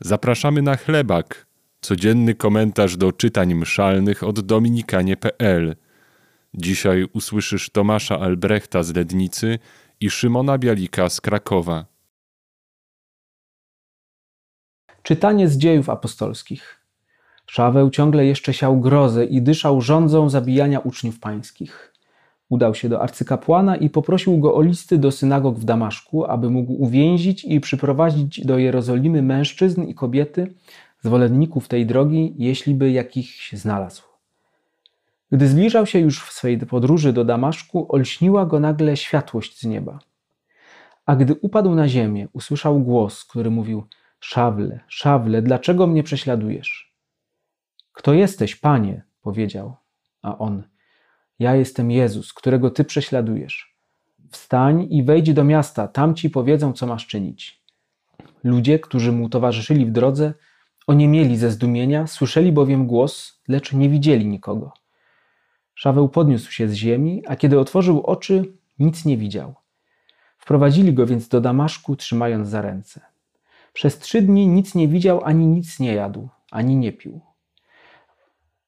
Zapraszamy na chlebak, codzienny komentarz do czytań mszalnych od dominikanie.pl. Dzisiaj usłyszysz Tomasza Albrechta z Lednicy i Szymona Bialika z Krakowa. Czytanie z dziejów apostolskich. Szaweł ciągle jeszcze siał grozę i dyszał rządzą zabijania uczniów pańskich. Udał się do arcykapłana i poprosił go o listy do synagog w Damaszku, aby mógł uwięzić i przyprowadzić do Jerozolimy mężczyzn i kobiety, zwolenników tej drogi, jeśli by jakichś znalazł. Gdy zbliżał się już w swej podróży do Damaszku, olśniła go nagle światłość z nieba. A gdy upadł na ziemię, usłyszał głos, który mówił: Szawle, szawle, dlaczego mnie prześladujesz? Kto jesteś, panie? powiedział. A on: Ja jestem Jezus, którego ty prześladujesz. Wstań i wejdź do miasta, tam ci powiedzą, co masz czynić. Ludzie, którzy mu towarzyszyli w drodze, oniemieli ze zdumienia, słyszeli bowiem głos, lecz nie widzieli nikogo. Szaweł podniósł się z ziemi, a kiedy otworzył oczy, nic nie widział. Wprowadzili go więc do Damaszku, trzymając za ręce. Przez trzy dni nic nie widział, ani nic nie jadł, ani nie pił.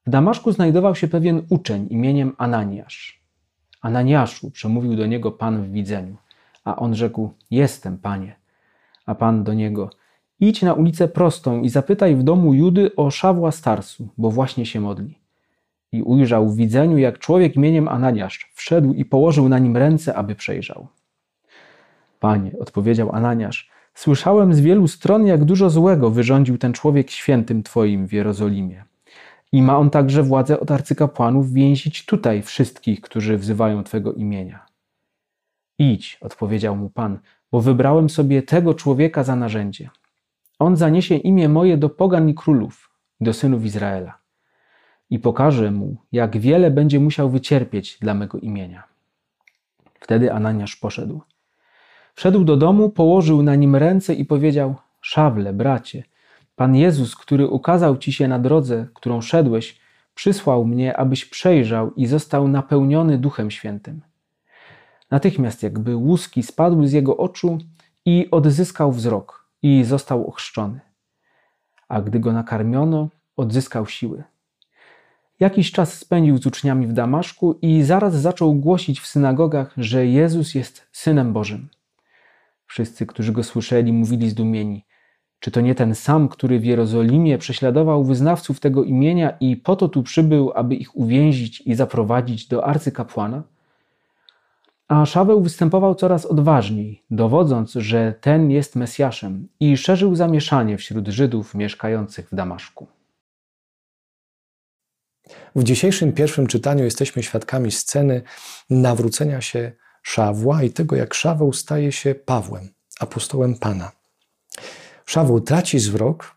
W Damaszku znajdował się pewien uczeń imieniem Ananiasz. Ananiaszu, przemówił do niego Pan w widzeniu, a on rzekł: Jestem, panie. A Pan do niego: Idź na ulicę prostą i zapytaj w domu Judy o Szawła Starsu, bo właśnie się modli. I ujrzał w widzeniu, jak człowiek imieniem Ananiasz wszedł i położył na nim ręce, aby przejrzał. Panie, odpowiedział Ananiasz, słyszałem z wielu stron, jak dużo złego wyrządził ten człowiek świętym Twoim w Jerozolimie. I ma on także władzę od arcykapłanów więzić tutaj wszystkich, którzy wzywają Twego imienia. Idź, odpowiedział mu Pan, bo wybrałem sobie tego człowieka za narzędzie. On zaniesie imię moje do pogan i królów, do synów Izraela. I pokażę mu, jak wiele będzie musiał wycierpieć dla mego imienia. Wtedy Ananiasz poszedł. Wszedł do domu, położył na nim ręce i powiedział: Szawle, bracie, Pan Jezus, który ukazał ci się na drodze, którą szedłeś, przysłał mnie, abyś przejrzał i został napełniony Duchem Świętym. Natychmiast jakby łuski spadły z jego oczu i odzyskał wzrok i został ochrzczony. A gdy go nakarmiono, odzyskał siły. Jakiś czas spędził z uczniami w Damaszku i zaraz zaczął głosić w synagogach, że Jezus jest Synem Bożym. Wszyscy, którzy go słyszeli, mówili zdumieni: Czy to nie ten sam, który w Jerozolimie prześladował wyznawców tego imienia i po to tu przybył, aby ich uwięzić i zaprowadzić do arcykapłana? A Szaweł występował coraz odważniej, dowodząc, że ten jest Mesjaszem i szerzył zamieszanie wśród Żydów mieszkających w Damaszku. W dzisiejszym pierwszym czytaniu jesteśmy świadkami sceny nawrócenia się Szawła i tego, jak Szaweł staje się Pawłem, apostołem Pana. Szaweł traci zwrok,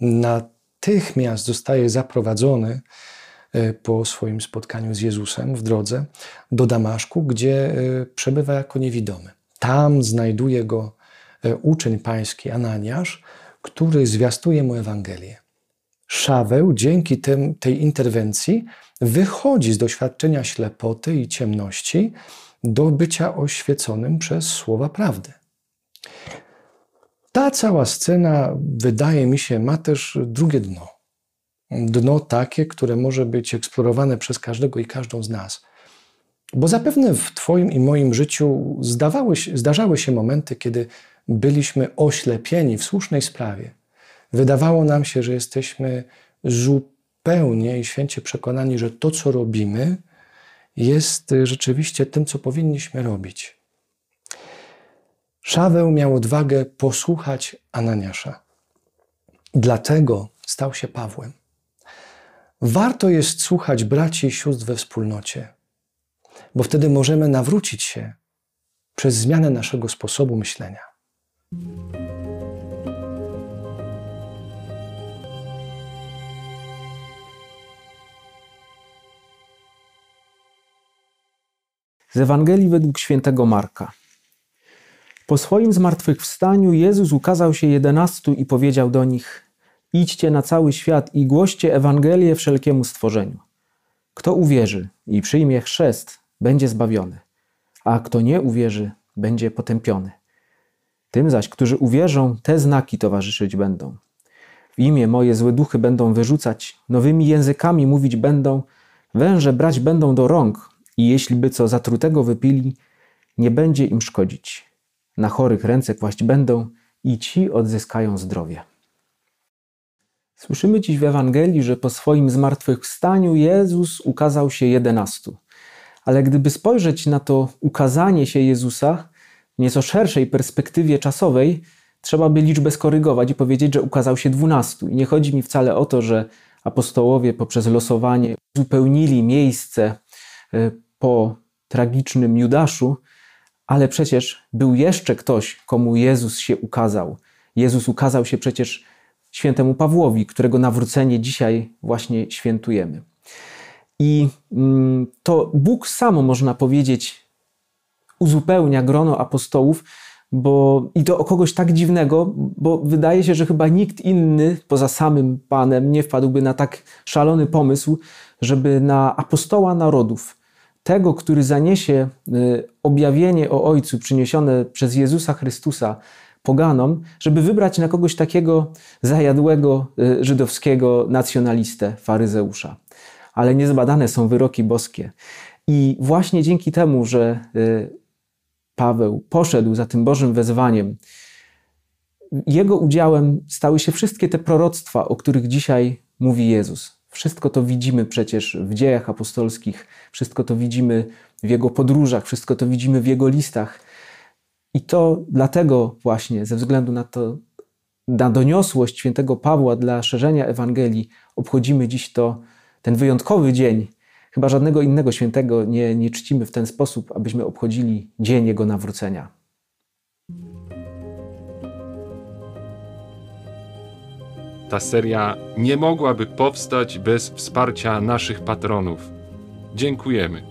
natychmiast zostaje zaprowadzony e, po swoim spotkaniu z Jezusem w drodze do Damaszku, gdzie e, przebywa jako niewidomy. Tam znajduje go e, uczeń pański Ananiasz, który zwiastuje mu Ewangelię. Szaweł dzięki tym, tej interwencji wychodzi z doświadczenia ślepoty i ciemności do bycia oświeconym przez słowa prawdy. Ta cała scena, wydaje mi się, ma też drugie dno. Dno takie, które może być eksplorowane przez każdego i każdą z nas. Bo zapewne w Twoim i moim życiu zdawały, zdarzały się momenty, kiedy byliśmy oślepieni w słusznej sprawie. Wydawało nam się, że jesteśmy zupełnie i święcie przekonani, że to, co robimy, jest rzeczywiście tym, co powinniśmy robić. Szaweł miał odwagę posłuchać Ananiasza. Dlatego stał się Pawłem. Warto jest słuchać braci i sióstr we wspólnocie, bo wtedy możemy nawrócić się przez zmianę naszego sposobu myślenia. Z Ewangelii według świętego Marka. Po swoim zmartwychwstaniu Jezus ukazał się jedenastu i powiedział do nich: Idźcie na cały świat i głoście Ewangelię wszelkiemu stworzeniu. Kto uwierzy i przyjmie chrzest, będzie zbawiony, a kto nie uwierzy, będzie potępiony. Tym zaś, którzy uwierzą, te znaki towarzyszyć będą. W imię moje złe duchy będą wyrzucać, nowymi językami mówić będą, węże brać będą do rąk i jeśli by co zatrutego wypili, nie będzie im szkodzić. Na chorych ręce kłaść będą i ci odzyskają zdrowie. Słyszymy dziś w Ewangelii, że po swoim zmartwychwstaniu Jezus ukazał się jedenastu. Ale gdyby spojrzeć na to ukazanie się Jezusa w nieco szerszej perspektywie czasowej, trzeba by liczbę skorygować i powiedzieć, że ukazał się dwunastu. I nie chodzi mi wcale o to, że apostołowie poprzez losowanie uzupełnili miejsce e, po tragicznym Judaszu, ale przecież był jeszcze ktoś, komu Jezus się ukazał. Jezus ukazał się przecież świętemu Pawłowi, którego nawrócenie dzisiaj właśnie świętujemy. I mm, to Bóg samo, można powiedzieć, uzupełnia grono apostołów, bo i to o kogoś tak dziwnego, bo wydaje się, że chyba nikt inny poza samym Panem nie wpadłby na tak szalony pomysł, żeby na apostoła narodów, tego, który zaniesie y, objawienie o Ojcu przyniesione przez Jezusa Chrystusa poganom, żeby wybrać na kogoś takiego zajadłego y, żydowskiego nacjonalistę, faryzeusza. Ale niezbadane są wyroki boskie. I właśnie dzięki temu, że y, Paweł poszedł za tym Bożym wezwaniem, jego udziałem stały się wszystkie te proroctwa, o których dzisiaj mówi Jezus. Wszystko to widzimy przecież w dziejach apostolskich, wszystko to widzimy w jego podróżach, wszystko to widzimy w jego listach. I to dlatego właśnie, ze względu na to, na doniosłość świętego Pawła dla szerzenia Ewangelii, obchodzimy dziś to, ten wyjątkowy dzień. Chyba żadnego innego świętego nie, nie czcimy w ten sposób, abyśmy obchodzili dzień jego nawrócenia. Ta seria nie mogłaby powstać bez wsparcia naszych patronów. Dziękujemy.